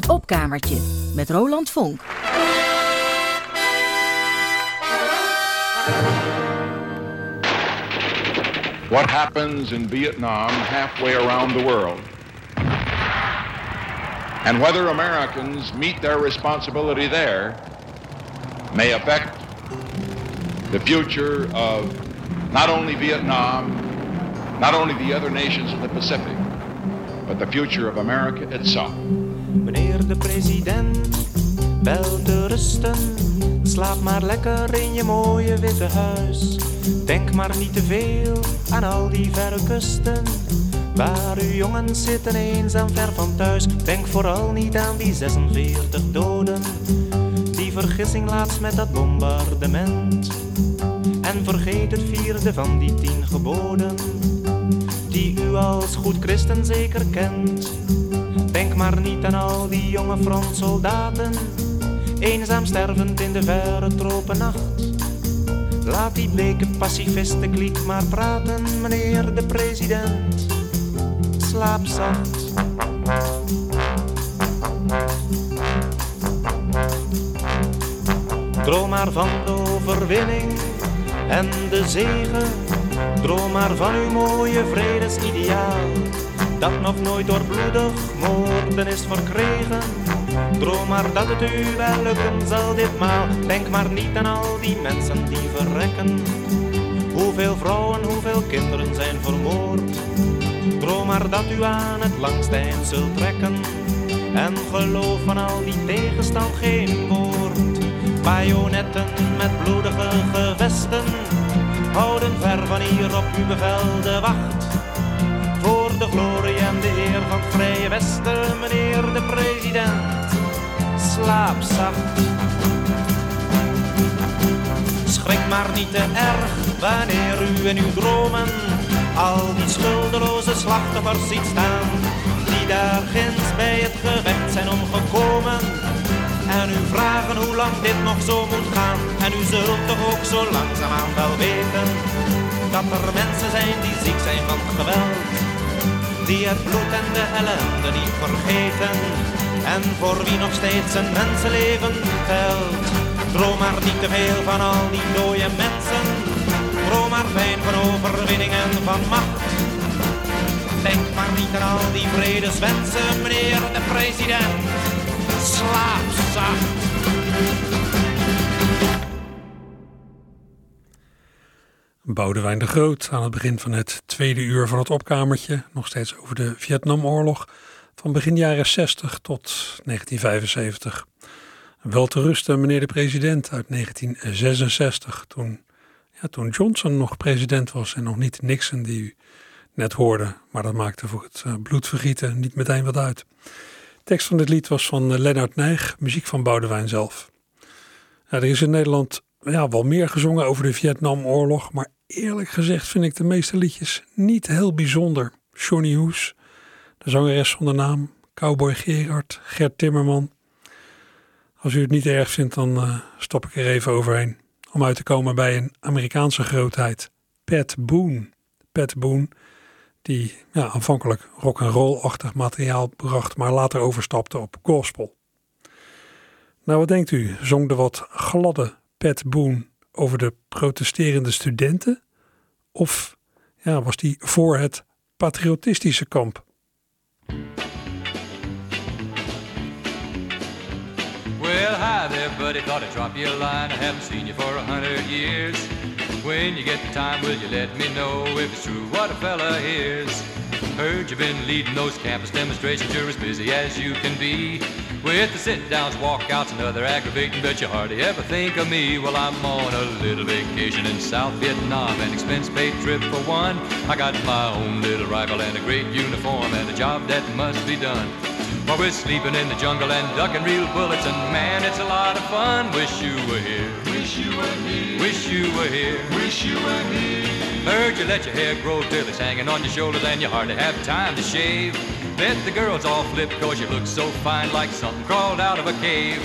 Het opkamertje met Roland Vonk. What happens in Vietnam halfway around the world? And whether Americans meet their responsibility there may affect the future of not only Vietnam, not only the other nations of the Pacific, but the future of America itself. Meneer de president, wel te rusten. Slaap maar lekker in je mooie witte huis. Denk maar niet te veel aan al die verre kusten. Waar uw jongens zitten eenzaam ver van thuis. Denk vooral niet aan die 46 doden. Die vergissing laatst met dat bombardement. En vergeet het vierde van die tien geboden. Die u als goed christen zeker kent. Denk maar niet aan al die jonge frontsoldaten. Eenzaam stervend in de verre tropennacht. Laat die bleke pacifisten kliek maar praten, meneer de president. Slaap zacht. Droom maar van de overwinning en de zegen. Droom maar van uw mooie vredesideaal. Dat nog nooit door bloedig moorden is verkregen. Droom maar dat het u wel lukken zal ditmaal. Denk maar niet aan al die mensen die verrekken. Hoeveel vrouwen, hoeveel kinderen zijn vermoord. Droom maar dat u aan het langste eind zult trekken. En geloof van al die tegenstand geen woord. Bajonetten met bloedige gevesten houden ver van hier op uw bevel de wacht. Voor de glorie Westen, meneer de president, slaap zacht. Schrik maar niet te erg wanneer u in uw dromen al die schuldeloze slachtoffers ziet staan, die daar ginds bij het gevecht zijn omgekomen. En u vragen hoe lang dit nog zo moet gaan. En u zult toch ook zo langzaamaan wel weten dat er mensen zijn die ziek zijn van geweld. Die het bloed en de ellende niet vergeten. En voor wie nog steeds een mensenleven telt. Droom maar niet te veel van al die dode mensen. Droom maar fijn van overwinning en van macht. Denk maar niet aan al die vredeswensen, meneer de president. Slaap zacht. Boudewijn de Groot aan het begin van het tweede uur van het opkamertje. Nog steeds over de Vietnamoorlog van begin jaren 60 tot 1975. Wel te rusten, meneer de president, uit 1966. Toen, ja, toen Johnson nog president was en nog niet Nixon, die u net hoorde. Maar dat maakte voor het eh, bloedvergieten niet meteen wat uit. De tekst van dit lied was van eh, Lennart Nijg, muziek van Boudewijn zelf. Er is in Nederland ja, wel meer gezongen over de Vietnamoorlog, maar eerlijk gezegd vind ik de meeste liedjes niet heel bijzonder. Johnny Hoes, de zangeres zonder naam, Cowboy Gerard, Gert Timmerman. Als u het niet erg vindt, dan uh, stop ik er even overheen. Om uit te komen bij een Amerikaanse grootheid, Pat Boone. Pat Boone, die ja, aanvankelijk rock and roll-achtig materiaal bracht, maar later overstapte op gospel. Nou, wat denkt u? Zong de wat gladde Pat Boone over de protesterende studenten? Of ja, was die voor het patriotistische kamp? Well, hi there, buddy. Thought I'd drop you a line. I haven't seen you for a hundred years. When you get the time, will you let me know if it's true what a fella hears? Heard you've been leading those campus demonstrations. You're as busy as you can be. With the sit-downs, walkouts, and other aggravating, but you hardly ever think of me. Well, I'm on a little vacation in South Vietnam, an expense-paid trip for one. I got my own little rifle and a great uniform, and a job that must be done. While we're sleeping in the jungle and ducking real bullets, and man, it's a lot of fun. Wish you were here. Wish you were here. Wish you were here. Wish you were here. Heard you let your hair grow till it's hanging on your shoulders, and you hardly have time to shave. Bet the girls all flip cause you look so fine like something crawled out of a cave.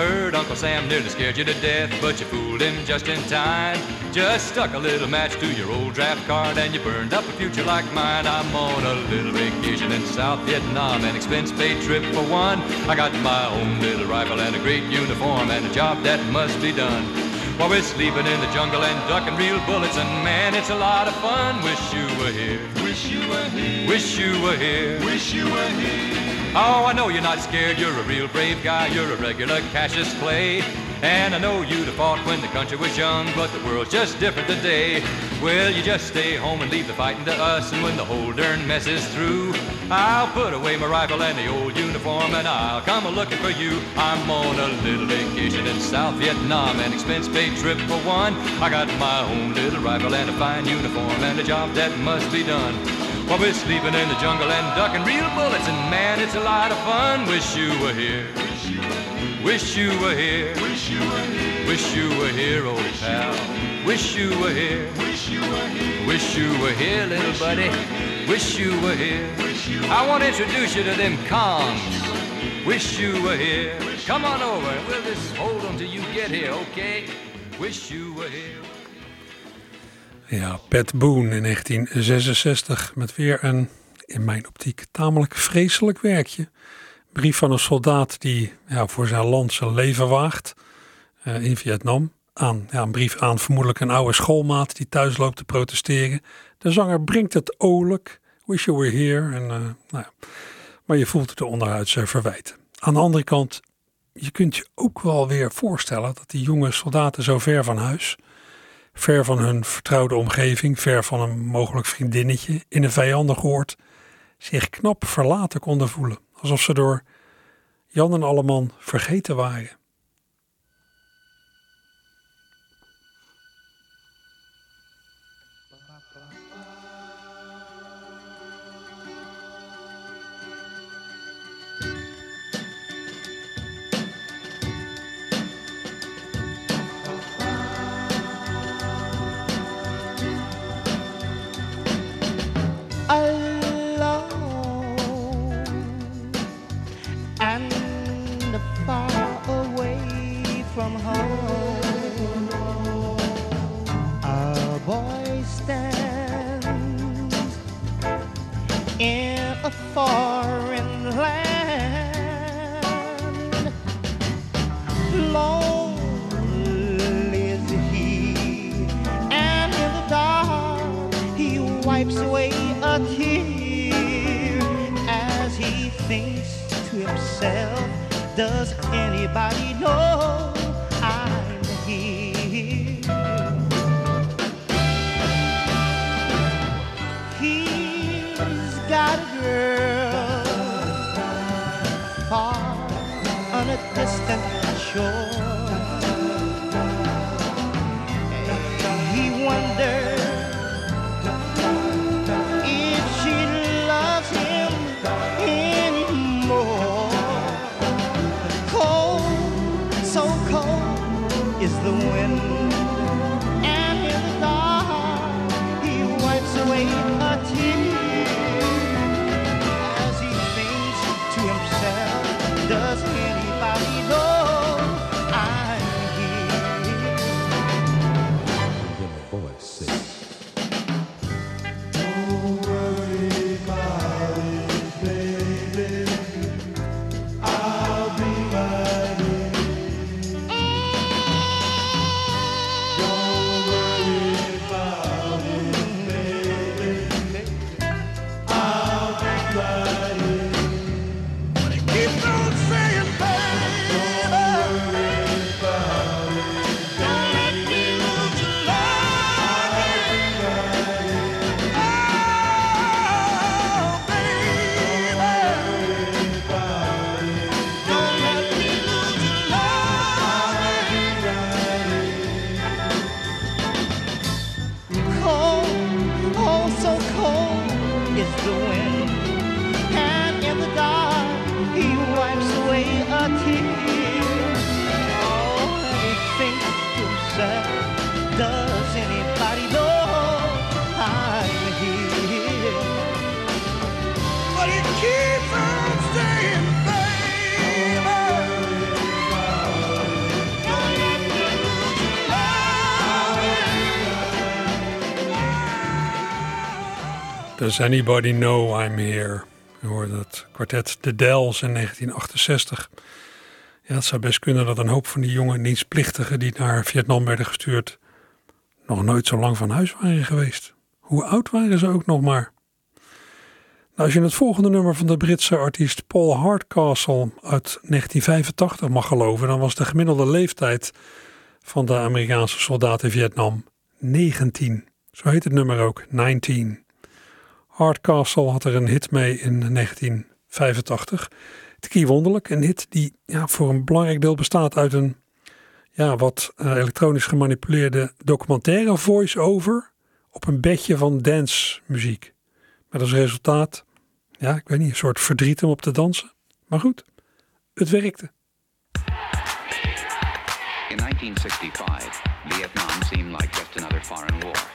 Heard Uncle Sam nearly scared you to death, but you fooled him just in time. Just stuck a little match to your old draft card and you burned up a future like mine. I'm on a little vacation in South Vietnam, an expense paid trip for one. I got my own little rifle and a great uniform and a job that must be done. While we're sleeping in the jungle and ducking real bullets, and man, it's a lot of fun. Wish you were here. Wish you were here. Wish you were here. Wish you were here. Oh, I know you're not scared. You're a real brave guy. You're a regular Cassius Clay. And I know you'd have fought when the country was young, but the world's just different today. Well, you just stay home and leave the fighting to us, and when the whole darn mess is through, I'll put away my rifle and the old uniform, and I'll come a looking for you. I'm on a little vacation in South Vietnam, an expense paid trip for one. I got my own little rifle and a fine uniform, and a job that must be done. While we're sleeping in the jungle and ducking real bullets, and man, it's a lot of fun. Wish you were here. Wish you were here. Wish you were here. Wish you were here, old pal. Wish you were here. Wish you were here. Wish you were here, little buddy. Wish you were here. I want to introduce you to them Kongs. Wish you were here. Come on over and we'll just hold them till you get here, okay? Wish you were here. Ja, Pat Boone in 1966 met weer een, in mijn optiek, tamelijk vreselijk werkje. Brief van een soldaat die ja, voor zijn land zijn leven waagt uh, in Vietnam. Aan, ja, een brief aan vermoedelijk een oude schoolmaat die thuis loopt te protesteren. De zanger brengt het oorlijk. Wish you were here. En, uh, nou ja. Maar je voelt de onderhuidse verwijten. Aan de andere kant, je kunt je ook wel weer voorstellen dat die jonge soldaten zo ver van huis, ver van hun vertrouwde omgeving, ver van een mogelijk vriendinnetje in een vijandig oord, zich knap verlaten konden voelen. Alsof ze door Jan en Alleman vergeten waren. foreign land. Lonely is he, and in the dark he wipes away a tear as he thinks to himself, Does anybody know? and shore. Does anybody know I'm here? Je hoorde het kwartet De Dells in 1968. Ja, het zou best kunnen dat een hoop van die jonge dienstplichtigen die naar Vietnam werden gestuurd, nog nooit zo lang van huis waren geweest. Hoe oud waren ze ook nog maar? Nou, als je het volgende nummer van de Britse artiest Paul Hardcastle uit 1985 mag geloven, dan was de gemiddelde leeftijd van de Amerikaanse soldaten in Vietnam 19. Zo heet het nummer ook, 19. Hardcastle had er een hit mee in 1985. Het wonderlijk, een hit die ja, voor een belangrijk deel bestaat uit een ja, wat uh, elektronisch gemanipuleerde documentaire voice-over op een bedje van dancemuziek. Met als resultaat, ja, ik weet niet, een soort verdriet om op te dansen. Maar goed, het werkte. In 1965, Vietnam seemed like just another foreign war.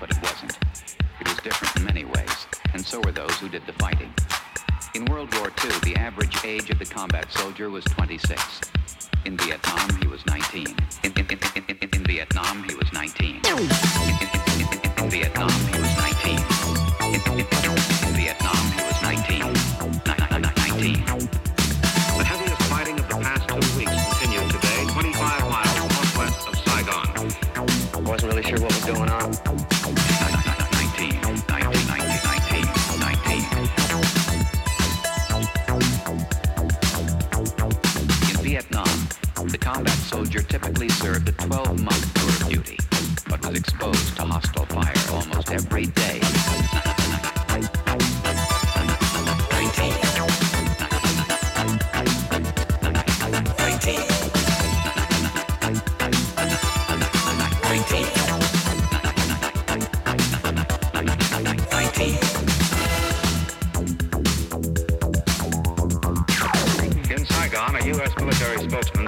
But it wasn't. It was different in many ways, and so were those who did the fighting. In World War II, the average age of the combat soldier was 26. In Vietnam, he was 19. In, in, in, in Vietnam, he was 19. In, Vietnam, he was 19. In, Vietnam, he was 19. 19. The heaviest fighting of the past two weeks continued today, 25 miles northwest of Saigon. I Wasn't really sure what was going on. The combat soldier typically served a 12-month tour of duty, but was exposed to hostile fire almost every day.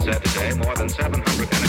Saturday, more than 700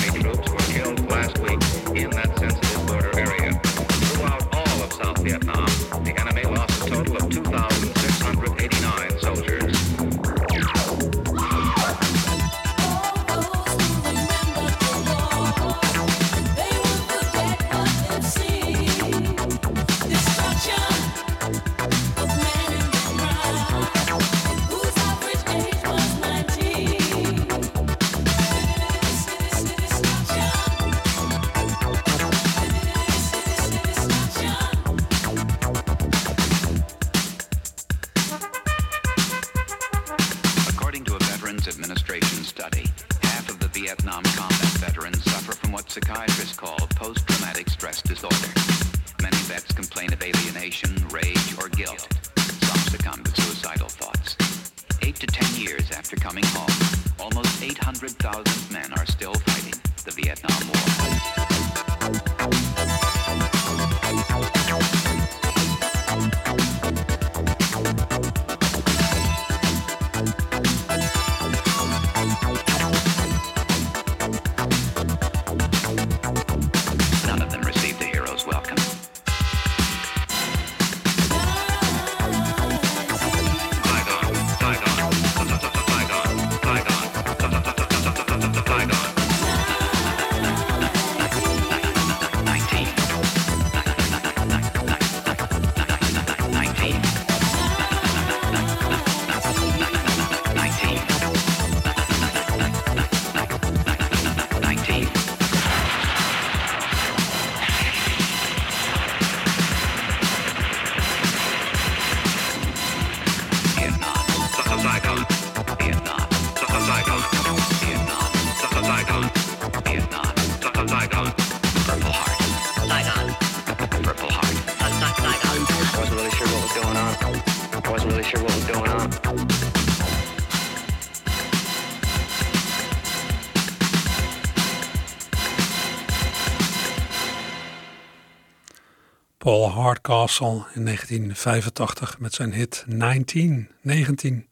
Hardcastle in 1985 met zijn hit 19. 19.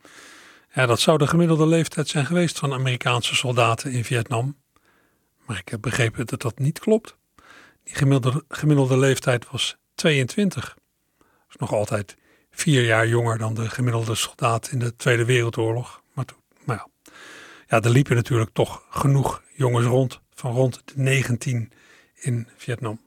Ja, dat zou de gemiddelde leeftijd zijn geweest van Amerikaanse soldaten in Vietnam. Maar ik heb begrepen dat dat niet klopt. Die gemiddelde, gemiddelde leeftijd was 22. Dat is nog altijd vier jaar jonger dan de gemiddelde soldaat in de Tweede Wereldoorlog. Maar, maar ja. ja, er liepen natuurlijk toch genoeg jongens rond van rond de 19 in Vietnam.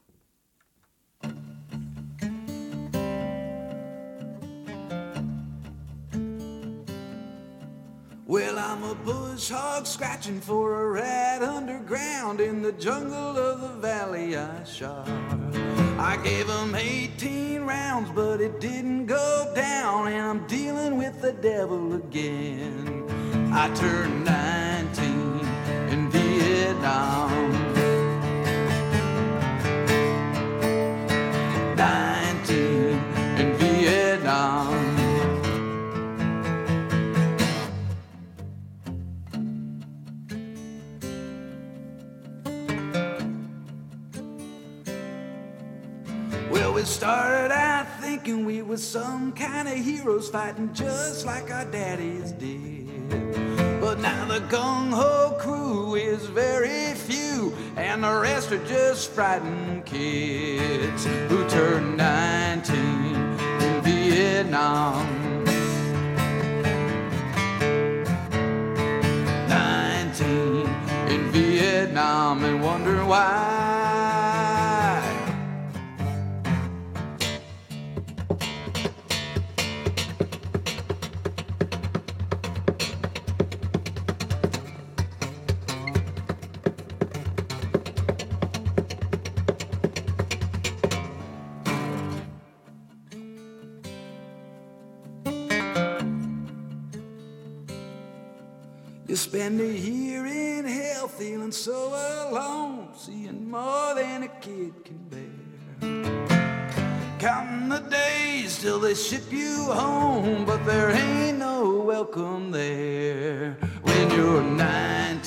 Well, I'm a bush hog scratching for a rat underground in the jungle of the valley I shot. I gave him 18 rounds, but it didn't go down, and I'm dealing with the devil again. I turned 19 in Vietnam. Thinking we were some kind of heroes fighting just like our daddies did. But now the gung ho crew is very few, and the rest are just frightened kids who turned 19 in Vietnam. 19 in Vietnam and wonder why. You spend a year in hell feeling so alone, seeing more than a kid can bear. Counting the days till they ship you home, but there ain't no welcome there when you're 19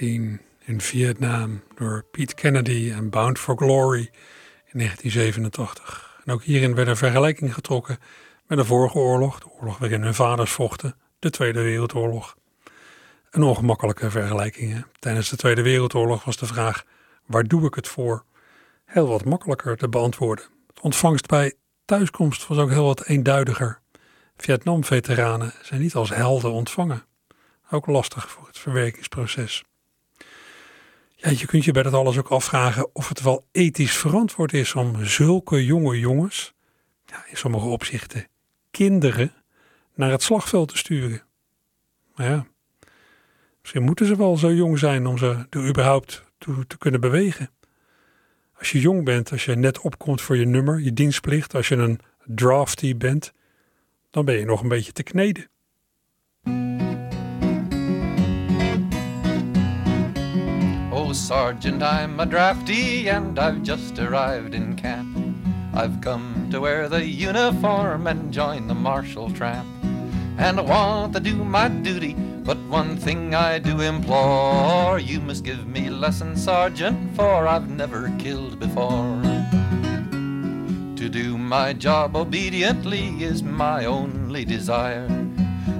in Vietnam door Pete Kennedy en Bound for Glory in 1987. En ook hierin werd een vergelijking getrokken met de vorige oorlog, de oorlog waarin hun vaders vochten, de Tweede Wereldoorlog. Een ongemakkelijke vergelijking. Hè? Tijdens de Tweede Wereldoorlog was de vraag: waar doe ik het voor? Heel wat makkelijker te beantwoorden. Het ontvangst bij thuiskomst was ook heel wat eenduidiger. Vietnam-veteranen zijn niet als helden ontvangen. Ook lastig voor het verwerkingsproces. Ja, je kunt je bij dat alles ook afvragen of het wel ethisch verantwoord is om zulke jonge jongens, ja, in sommige opzichten kinderen, naar het slagveld te sturen. Maar ja, misschien moeten ze wel zo jong zijn om ze er überhaupt toe te kunnen bewegen. Als je jong bent, als je net opkomt voor je nummer, je dienstplicht, als je een drafty bent, dan ben je nog een beetje te kneden. Sergeant, I'm a drafty and I've just arrived in camp. I've come to wear the uniform and join the martial tramp. And I want to do my duty, but one thing I do implore you must give me lessons, Sergeant, for I've never killed before. To do my job obediently is my only desire.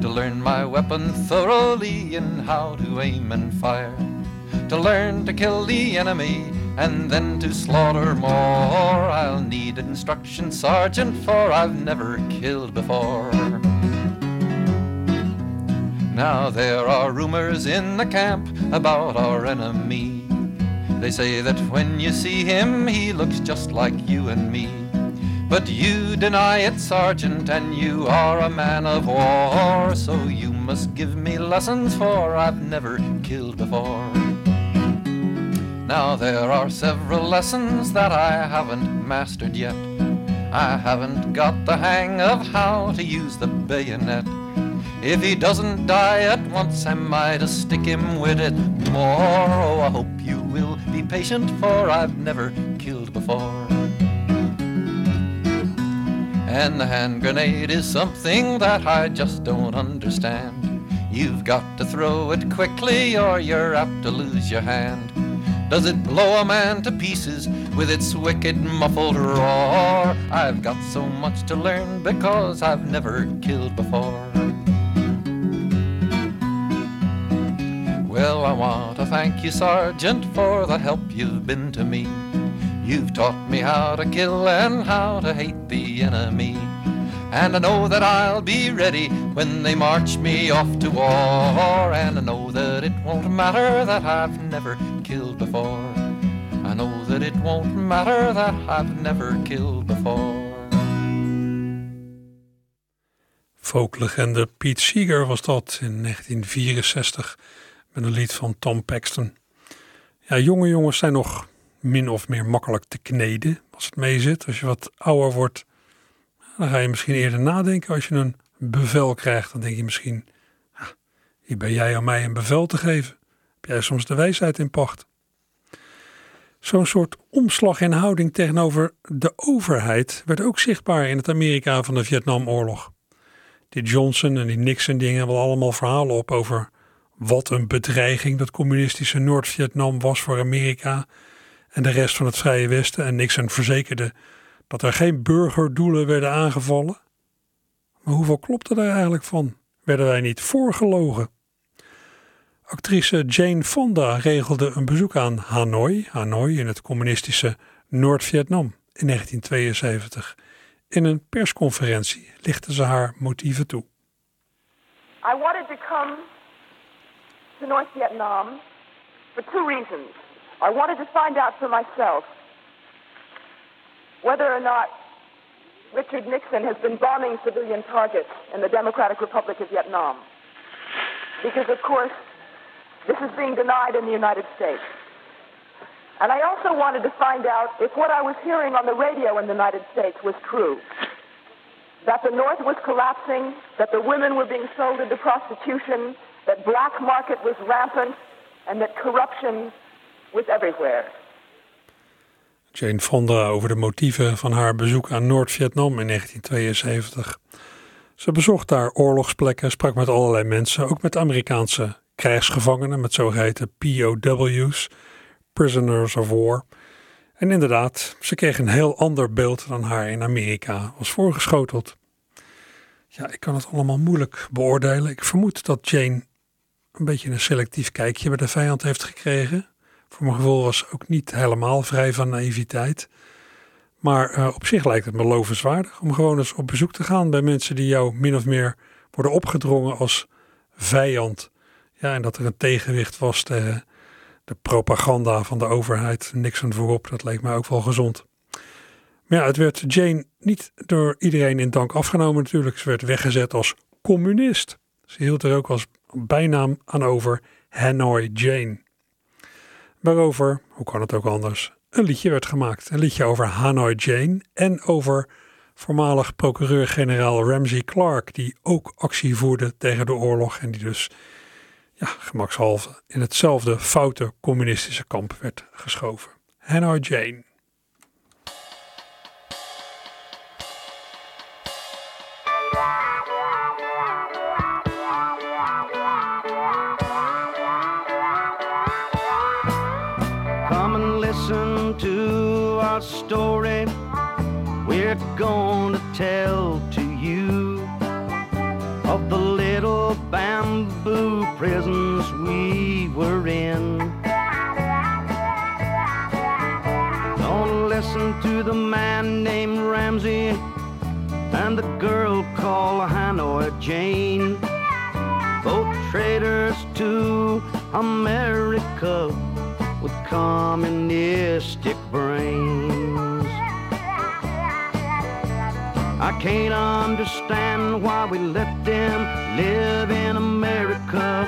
To learn my weapon thoroughly and how to aim and fire. To learn to kill the enemy and then to slaughter more. I'll need instruction, Sergeant, for I've never killed before. Now there are rumors in the camp about our enemy. They say that when you see him, he looks just like you and me. But you deny it, Sergeant, and you are a man of war. So you must give me lessons, for I've never killed before. Now there are several lessons that I haven't mastered yet. I haven't got the hang of how to use the bayonet. If he doesn't die at once, am I to stick him with it more? Oh, I hope you will be patient, for I've never killed before. And the hand grenade is something that I just don't understand. You've got to throw it quickly, or you're apt to lose your hand. Does it blow a man to pieces with its wicked muffled roar? I've got so much to learn because I've never killed before. Well, I want to thank you, Sergeant, for the help you've been to me. You've taught me how to kill and how to hate the enemy. And I know that I'll be ready when they march me off to war. And I know that it won't matter that I've never killed before. I know that it won't matter that I've never killed before. Folklegende Pete Seeger was dat in 1964 met een lied van Tom Paxton. Ja, jonge jongens zijn nog min of meer makkelijk te kneden als het mee zit. Als je wat ouder wordt, dan ga je misschien eerder nadenken. Als je een bevel krijgt, dan denk je misschien, wie ben jij om mij een bevel te geven? Heb jij soms de wijsheid in pacht? Zo'n soort omslag in houding tegenover de overheid werd ook zichtbaar in het Amerika van de Vietnamoorlog. Die Johnson en die Nixon die gingen wel allemaal verhalen op over wat een bedreiging dat communistische Noord-Vietnam was voor Amerika en de rest van het Vrije Westen. En Nixon verzekerde dat er geen burgerdoelen werden aangevallen. Maar hoeveel klopte daar eigenlijk van? Werden wij niet voorgelogen? Actrice Jane Fonda regelde een bezoek aan Hanoi, Hanoi in het communistische Noord-Vietnam in 1972. In een persconferentie lichtte ze haar motieven toe. I wanted to come to North Vietnam for two reasons. I wanted to find out for myself whether or not Richard Nixon has been bombing civilian targets in the Democratic Republic of Vietnam. Because, of course, this is being denied in the United States. And I also wanted to find out if what I was hearing on the radio in the United States was true. That the North was collapsing, that the women were being sold into prostitution, that black market was rampant, and that corruption was everywhere. Jane Fonda over de motieven van haar bezoek aan Noord-Vietnam in 1972. Ze bezocht daar oorlogsplekken, sprak met allerlei mensen, ook met Amerikaanse krijgsgevangenen, met zogeheten POW's, Prisoners of War. En inderdaad, ze kreeg een heel ander beeld dan haar in Amerika was voorgeschoteld. Ja, ik kan het allemaal moeilijk beoordelen. Ik vermoed dat Jane een beetje een selectief kijkje bij de vijand heeft gekregen. Voor mijn gevoel was ook niet helemaal vrij van naïviteit. Maar uh, op zich lijkt het me lovenswaardig om gewoon eens op bezoek te gaan bij mensen die jou min of meer worden opgedrongen als vijand. Ja, en dat er een tegenwicht was tegen de propaganda van de overheid. Nixon voorop, dat leek mij ook wel gezond. Maar ja, het werd Jane niet door iedereen in dank afgenomen natuurlijk. Ze werd weggezet als communist. Ze hield er ook als bijnaam aan over Hanoi Jane. Waarover, hoe kan het ook anders, een liedje werd gemaakt. Een liedje over Hanoi Jane en over voormalig procureur-generaal Ramsey Clark, die ook actie voerde tegen de oorlog en die dus ja, gemakshalve in hetzelfde foute communistische kamp werd geschoven. Hanoi Jane. Gonna tell to you of the little bamboo prisons we were in. Don't listen to the man named Ramsey and the girl called Hanoi Jane. Both traitors to America with communistic can't understand why we let them live in America.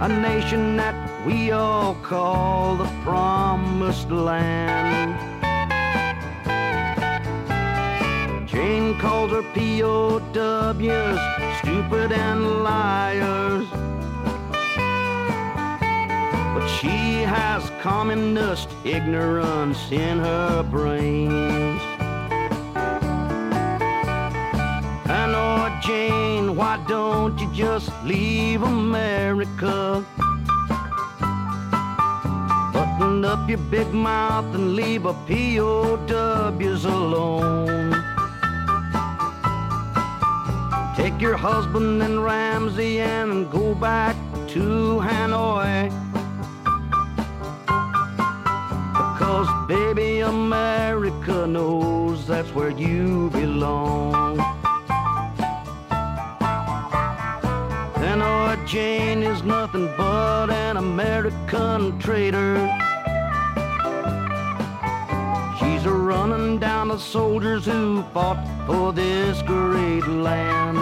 A nation that we all call the promised land. Jane calls her POWs stupid and liars. But she has communist ignorance in her brains. Jane, why don't you just leave America? Button up your big mouth and leave a POWs alone. Take your husband and Ramsey and go back to Hanoi. Because baby America knows that's where you belong. Jane is nothing but an American traitor. She's a running down the soldiers who fought for this great land.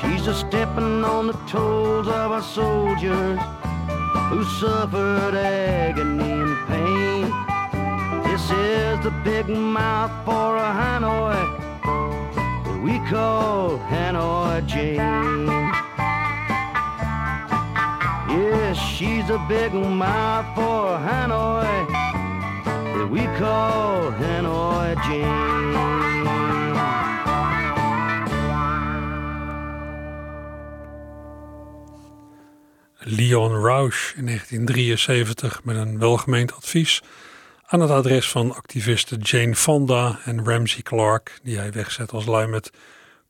She's a stepping on the toes of our soldiers who suffered agony and pain. This is the big mouth for a Hanoi call Hanoi Jane. Yes, she's a big mouth for Hanoi we call Hanoi Jane. Leon Roush in 1973 met een welgemeend advies aan het adres van activisten Jane Fonda en Ramsey Clark, die hij wegzet als lui met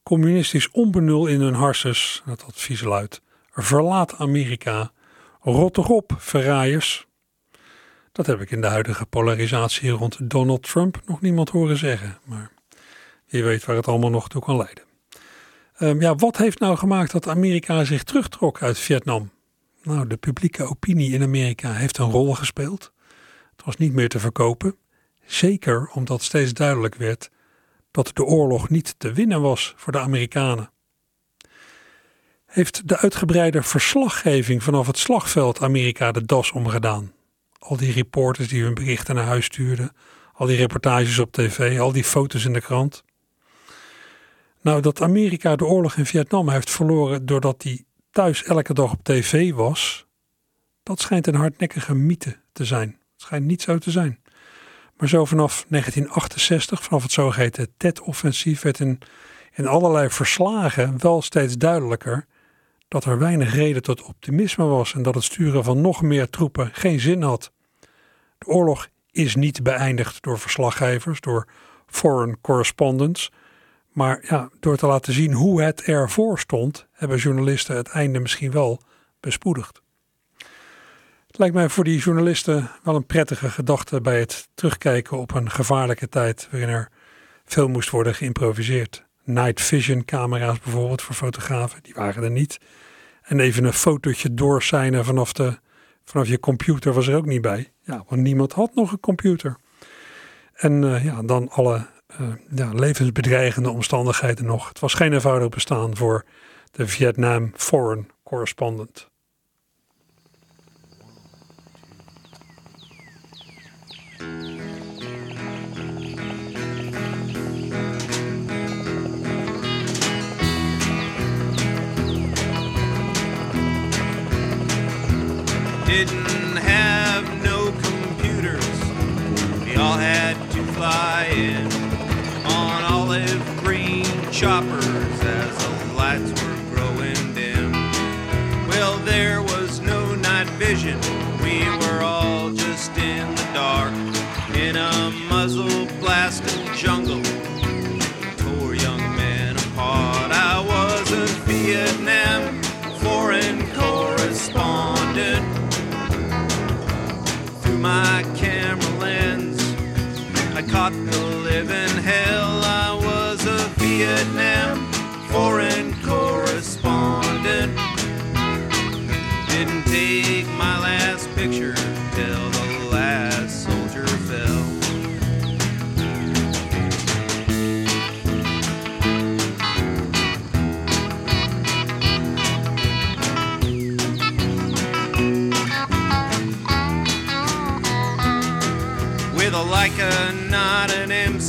communistisch onbenul in hun harses. Het advies luidt: verlaat Amerika, rot erop, verraaiers. Dat heb ik in de huidige polarisatie rond Donald Trump nog niemand horen zeggen, maar wie weet waar het allemaal nog toe kan leiden. Um, ja, wat heeft nou gemaakt dat Amerika zich terugtrok uit Vietnam? Nou, de publieke opinie in Amerika heeft een rol gespeeld. Het was niet meer te verkopen. Zeker omdat steeds duidelijk werd dat de oorlog niet te winnen was voor de Amerikanen. Heeft de uitgebreide verslaggeving vanaf het slagveld Amerika de das omgedaan? Al die reporters die hun berichten naar huis stuurden, al die reportages op tv, al die foto's in de krant. Nou, dat Amerika de oorlog in Vietnam heeft verloren doordat die thuis elke dag op tv was, dat schijnt een hardnekkige mythe te zijn. Het schijnt niet zo te zijn. Maar zo vanaf 1968, vanaf het zogeheten Tet-offensief, werd in, allerlei verslagen wel steeds duidelijker dat er weinig reden tot optimisme was en dat het sturen van nog meer troepen geen zin had. De oorlog is niet beëindigd door verslaggevers, door foreign correspondents, maar ja, door te laten zien hoe het ervoor stond, hebben journalisten het einde misschien wel bespoedigd. Lijkt mij voor die journalisten wel een prettige gedachte bij het terugkijken op een gevaarlijke tijd waarin er veel moest worden geïmproviseerd. Night vision camera's bijvoorbeeld voor fotografen, die waren er niet. En even een fotootje doorsijnen vanaf, de, vanaf je computer was er ook niet bij. Ja, want niemand had nog een computer. En uh, ja, dan alle uh, ja, levensbedreigende omstandigheden nog. Het was geen eenvoudig bestaan voor de Vietnam Foreign Correspondent. Didn't have no computers. We all had to fly in on olive green choppers a muzzle blasting jungle. Tore young men apart. I was a Vietnam foreign correspondent. Through my camera lens, I caught the living hell. I was a Vietnam foreign correspondent. Didn't take my last picture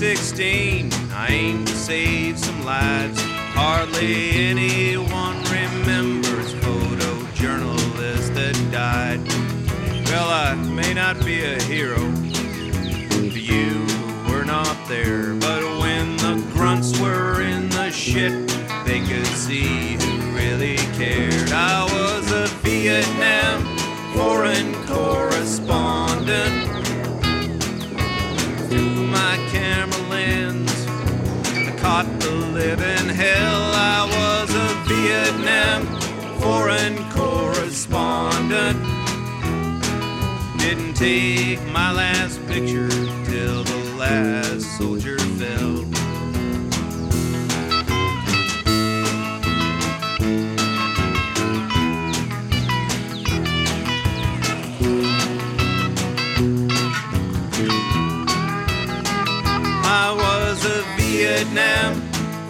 Sixteen, I aim to save some lives. Hardly anyone remembers photojournalists that died. Well, I may not be a hero for you were not there, but when the grunts were in the shit, they could see who really cared. I was a Vietnam. Take my last picture till the last soldier fell. I was a Vietnam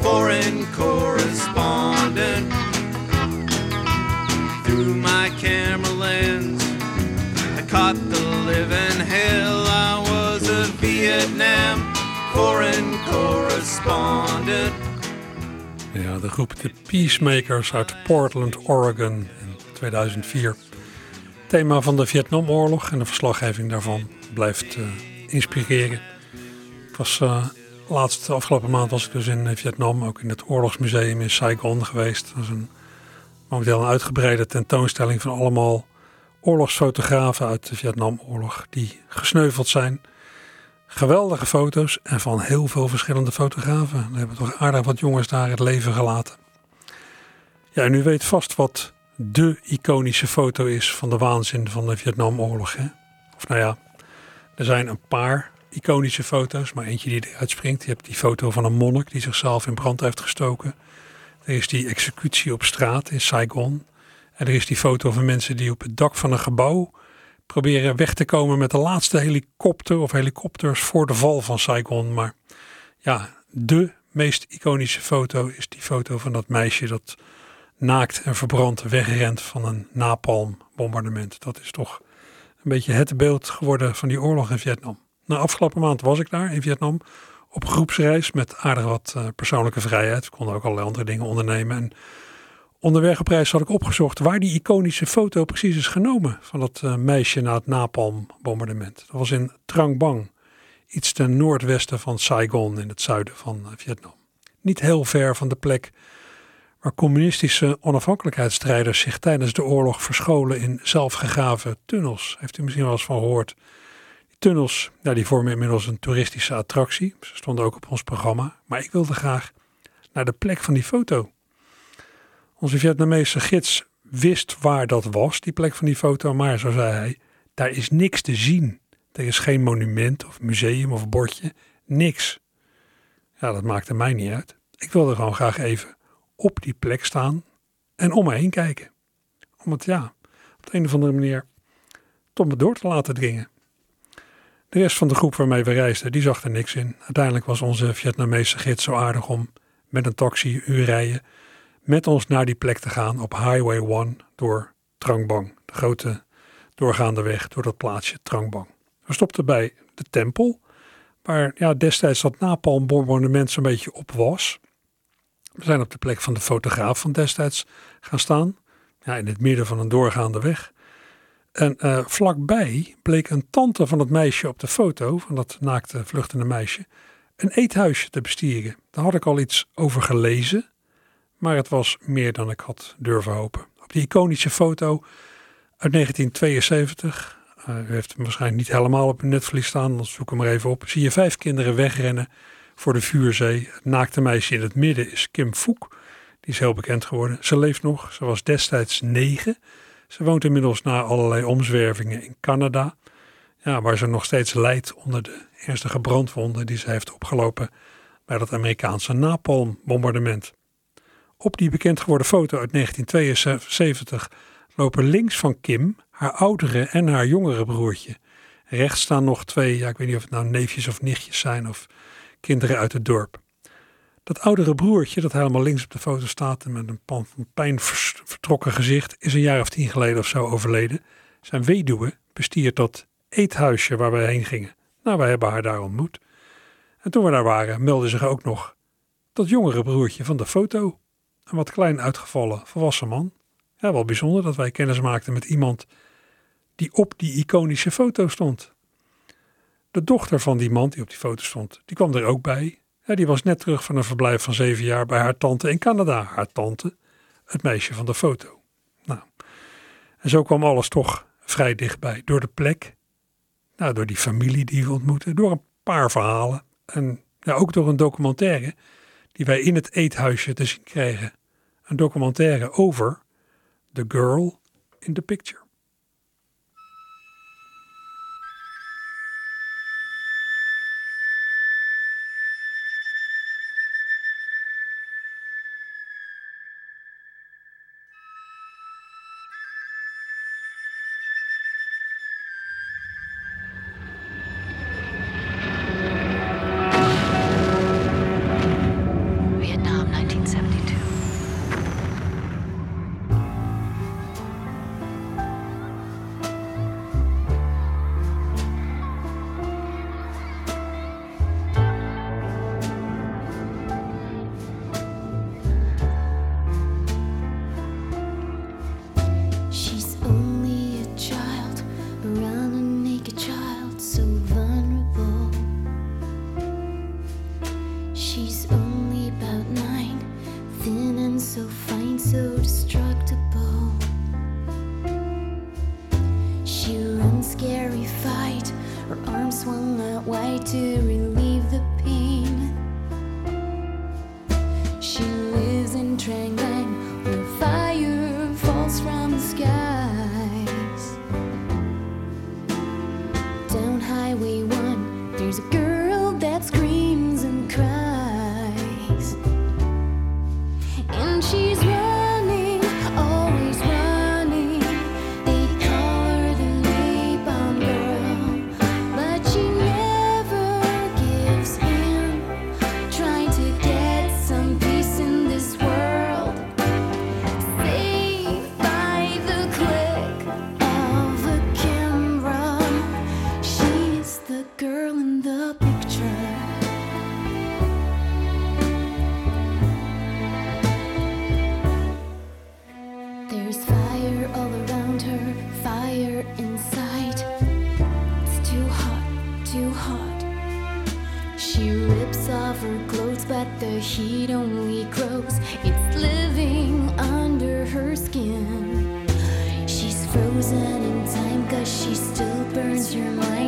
foreign correspondent. Through my camera lens, I caught the Ja, de groep de Peacemakers uit Portland, Oregon in 2004. Thema van de Vietnamoorlog en de verslaggeving daarvan blijft uh, inspireren. Ik was uh, laatst, afgelopen maand was ik dus in Vietnam, ook in het oorlogsmuseum in Saigon geweest. Dat is een, momenteel een uitgebreide tentoonstelling van allemaal oorlogsfotografen uit de Vietnamoorlog die gesneuveld zijn. Geweldige foto's en van heel veel verschillende fotografen. Er hebben toch aardig wat jongens daar het leven gelaten. Ja, en u weet vast wat de iconische foto is van de waanzin van de Vietnamoorlog. Hè? Of nou ja, er zijn een paar iconische foto's, maar eentje die eruit springt. Je hebt die foto van een monnik die zichzelf in brand heeft gestoken. Er is die executie op straat in Saigon. En er is die foto van mensen die op het dak van een gebouw proberen weg te komen met de laatste helikopter of helikopters voor de val van Saigon. Maar ja, de meest iconische foto is die foto van dat meisje dat naakt en verbrand wegrent van een napalmbombardement. Dat is toch een beetje het beeld geworden van die oorlog in Vietnam. Nou, afgelopen maand was ik daar in Vietnam op groepsreis met aardig wat uh, persoonlijke vrijheid. We konden ook allerlei andere dingen ondernemen. En onderweg op reis had ik opgezocht waar die iconische foto precies is genomen van dat uh, meisje na het napalmbombardement. Dat was in Trang Bang, iets ten noordwesten van Saigon in het zuiden van uh, Vietnam. Niet heel ver van de plek waar communistische onafhankelijkheidsstrijders zich tijdens de oorlog verscholen in zelfgegraven tunnels. Heeft u misschien wel eens van gehoord? Die tunnels, ja, die vormen inmiddels een toeristische attractie. Ze stonden ook op ons programma. Maar ik wilde graag naar de plek van die foto. Onze Vietnamese gids wist waar dat was, die plek van die foto. Maar, zo zei hij, daar is niks te zien. Er is geen monument of museum of bordje. Niks. Ja, dat maakte mij niet uit. Ik wilde gewoon graag even op die plek staan en om me heen kijken. Om het ja, op de een of andere manier tot me door te laten dringen. De rest van de groep waarmee we reisden, die zag er niks in. Uiteindelijk was onze Vietnamese gids zo aardig om met een taxi uur rijden met ons naar die plek te gaan op Highway 1 door Trang Bang, de grote doorgaande weg door dat plaatsje Trang Bang. We stopten bij de tempel, waar ja, destijds dat napalmbombardement zo'n beetje op was. We zijn op de plek van de fotograaf van destijds gaan staan, ja, in het midden van een doorgaande weg. En uh, vlakbij bleek een tante van het meisje op de foto, van dat naakte vluchtende meisje, een eethuisje te bestieren. Daar had ik al iets over gelezen, maar het was meer dan ik had durven hopen. Op die iconische foto uit 1972, uh, u heeft hem waarschijnlijk niet helemaal op uw netvlies staan, dan zoek hem er even op, zie je vijf kinderen wegrennen voor de vuurzee. Het naakte meisje in het midden is Kim Fook. Die is heel bekend geworden. Ze leeft nog. Ze was destijds negen. Ze woont inmiddels na allerlei omzwervingen in Canada. Ja, waar ze nog steeds lijdt onder de ernstige brandwonden die ze heeft opgelopen bij dat Amerikaanse napalmbombardement. Op die bekend geworden foto uit 1972 lopen links van Kim haar oudere en haar jongere broertje. Rechts staan nog twee, ja, ik weet niet of het nou neefjes of nichtjes zijn of kinderen uit het dorp. Dat oudere broertje, dat helemaal links op de foto staat en met een pan van pijn vertrokken gezicht, is een jaar of tien geleden of zo overleden. Zijn weduwe bestiert dat eethuisje waar wij heen gingen. Nou, wij hebben haar daar ontmoet. En toen we daar waren, meldde zich ook nog dat jongere broertje van de foto. Een wat klein uitgevallen volwassen man. Ja, wel bijzonder dat wij kennis maakten met iemand die op die iconische foto stond. De dochter van die man die op die foto stond, die kwam er ook bij. Die was net terug van een verblijf van zeven jaar bij haar tante in Canada. Haar tante, het meisje van de foto. Nou, en zo kwam alles toch vrij dichtbij. Door de plek, nou, door die familie die we ontmoetten, door een paar verhalen. En ja, ook door een documentaire die wij in het eethuisje te zien kregen. Een documentaire over The Girl in the Picture. But the heat only grows. It's living under her skin. She's frozen in time, cause she still burns your mind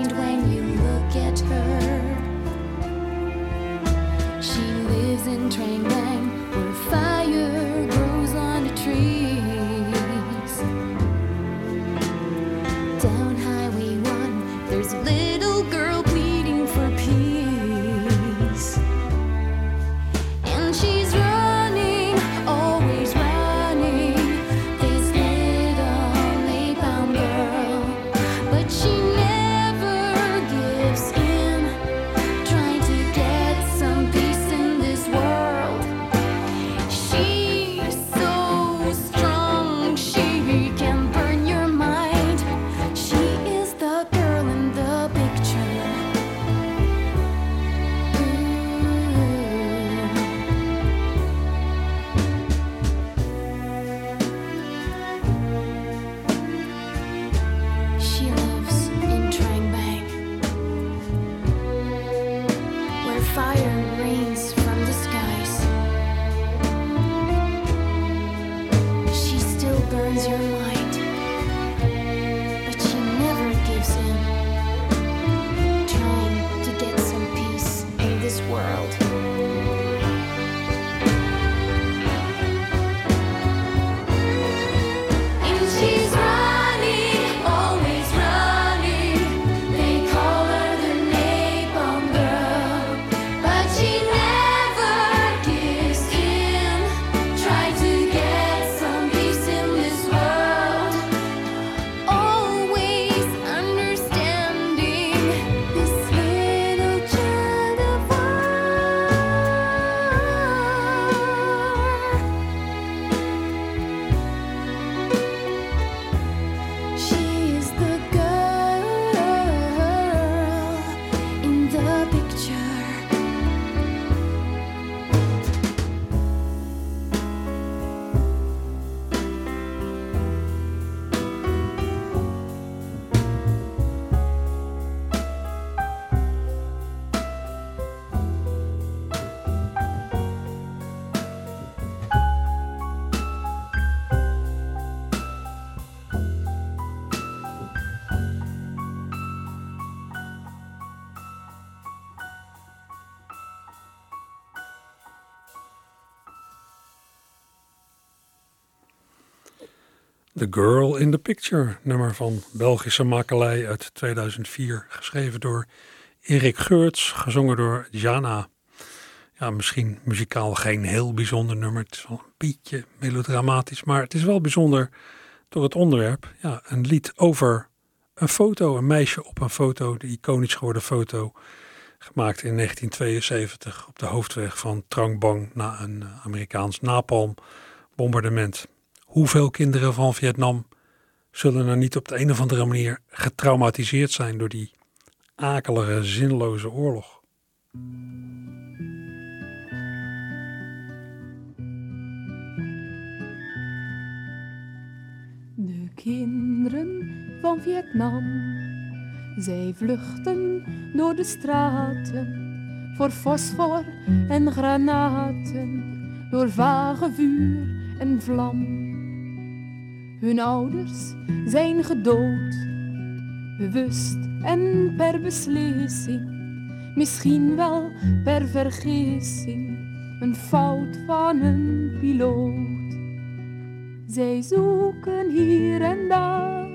Girl in the Picture, nummer van Belgische makelij uit 2004, geschreven door Erik Geurts, gezongen door Jana. Ja, misschien muzikaal geen heel bijzonder nummer, het is wel een beetje melodramatisch, maar het is wel bijzonder door het onderwerp. Ja, een lied over een foto, een meisje op een foto, de iconisch geworden foto, gemaakt in 1972 op de hoofdweg van Trang Bang na een eh, Amerikaans napalm-bombardement. Hoeveel kinderen van Vietnam zullen er niet op de een of andere manier getraumatiseerd zijn door die akelige, zinloze oorlog? De kinderen van Vietnam, zij vluchten door de straten voor fosfor en granaten, door vage vuur en vlam. Hun ouders zijn gedood bewust en per beslissing, misschien wel per vergissing, een fout van een piloot. Zij zoeken hier en daar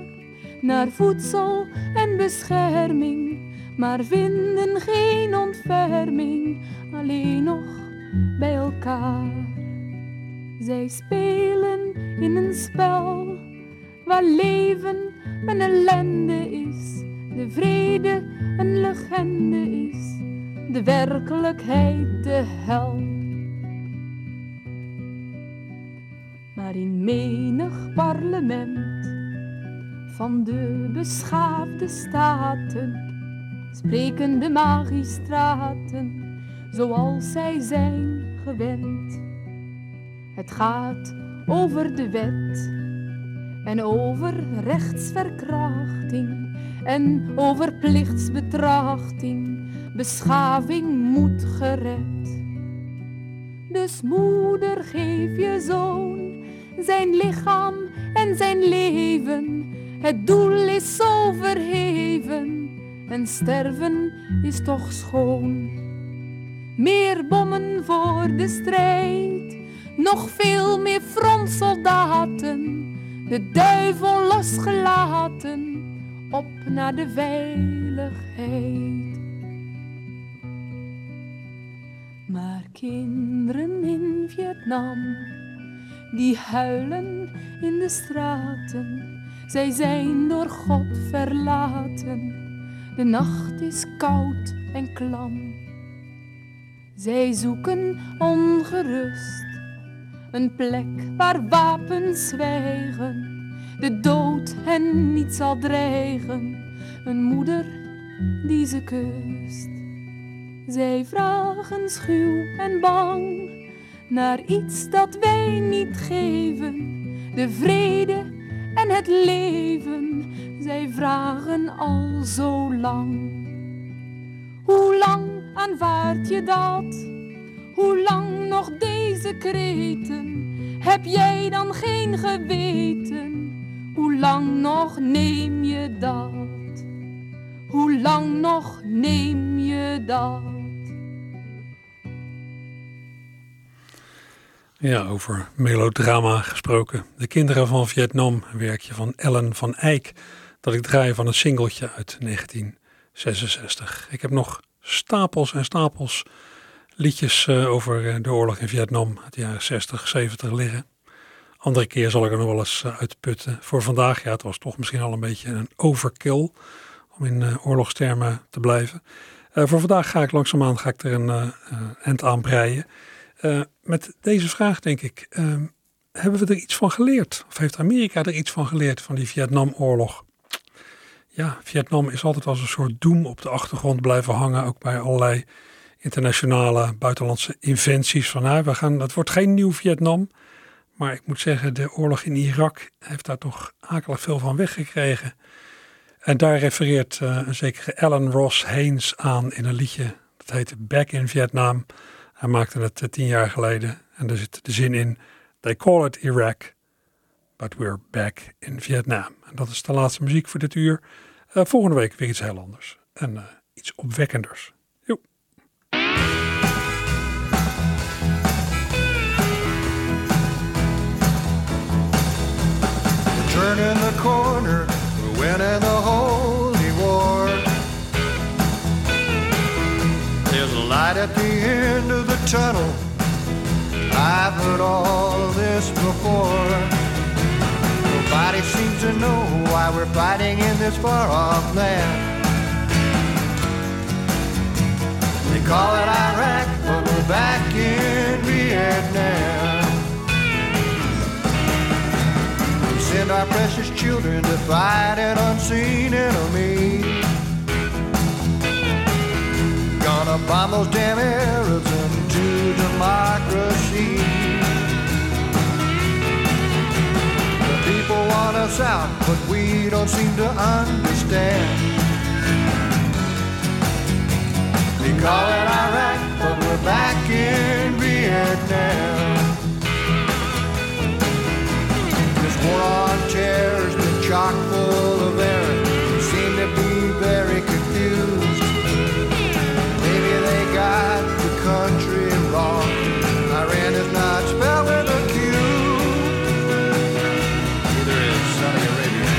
naar voedsel en bescherming, maar vinden geen ontferming, alleen nog bij elkaar. Zij spelen in een spel waar leven een ellende is, de vrede een legende is, de werkelijkheid de hel. Maar in menig parlement van de beschaafde staten spreken de magistraten zoals zij zijn gewend. Het gaat over de wet en over rechtsverkrachting en over plichtsbetrachting. Beschaving moet gered. Dus moeder, geef je zoon zijn lichaam en zijn leven. Het doel is zo verheven en sterven is toch schoon. Meer bommen voor de strijd, nog veel meer frontsoldaten. De duivel losgelaten, op naar de veiligheid. Maar kinderen in Vietnam, die huilen in de straten. Zij zijn door God verlaten, de nacht is koud en klam. Zij zoeken ongerust een plek waar wapens zwijgen, de dood hen niet zal dreigen, een moeder die ze kust. Zij vragen schuw en bang naar iets dat wij niet geven, de vrede en het leven. Zij vragen al zo lang. Hoe lang aanvaard je dat? Hoe lang nog deze kreten? Heb jij dan geen geweten? Hoe lang nog neem je dat? Hoe lang nog neem je dat? Ja, over melodrama gesproken. De kinderen van Vietnam, werkje van Ellen van Eyck, dat ik draai van een singeltje uit 1966. Ik heb nog stapels en stapels liedjes uh, over uh, de oorlog in Vietnam uit de jaren 60, 70 liggen. Andere keer zal ik er nog wel eens uh, uitputten. Voor vandaag, ja, het was toch misschien al een beetje een overkill om in oorlogstermen te blijven. voor vandaag ga ik langzaamaan ga ik er een end aan breien. met deze vraag denk ik, ehm, hebben we er iets van geleerd? Of heeft Amerika er iets van geleerd van die Vietnamoorlog? Ja, Vietnam is altijd als een soort doem op de achtergrond blijven hangen, ook bij allerlei internationale buitenlandse inventies. Van nou, we gaan, het wordt geen nieuw Vietnam. Maar ik moet zeggen, de oorlog in Irak heeft daar toch akelig veel van weggekregen. En daar refereert uh, een zekere Alan Ross Haynes aan in een liedje. Dat heet Back in Vietnam. Hij maakte het uh, tien jaar geleden. En daar zit de zin in. They call it Iraq, but we're back in Vietnam. En dat is de laatste muziek voor dit uur. Uh, volgende week weer iets heel anders. En iets opwekkenders. Turning the corner, we're winning the holy war. There's a light at the end of the tunnel. I've heard all this before. Nobody seems to know why we're fighting in this far off land. They call it Iraq, but we're back in Vietnam. Send our precious children to fight an unseen enemy. Gonna bomb those damn Arabs into democracy. The people want us out, but we don't seem to understand. They call it Iraq, but we're back in Vietnam. moron chairs been chock full of air seem to be very confused. Maybe they got the country wrong. Iran is not spelled with a Q. Neither is Saudi Arabia.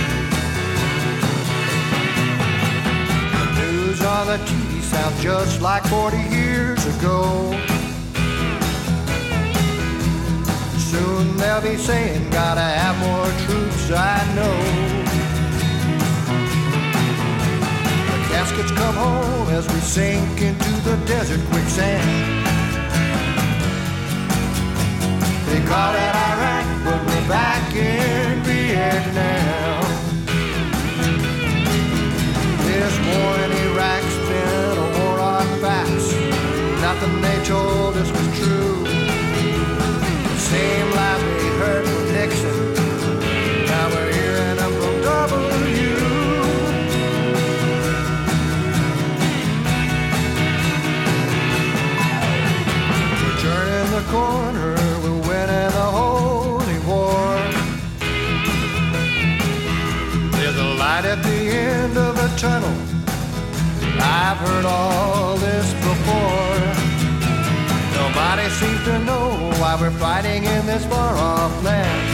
The news on the TV sounds just like 40 years ago. Soon they'll be saying caskets as we sink into the desert quicksand. They call it Iraq, but we're back in Vietnam. This war in Iraq's been a war on facts. Nothing they told us was true. Same end of a tunnel. I've heard all this before. Nobody seems to know why we're fighting in this far off land.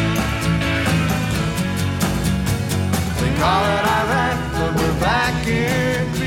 They call it Iraq, but we're back in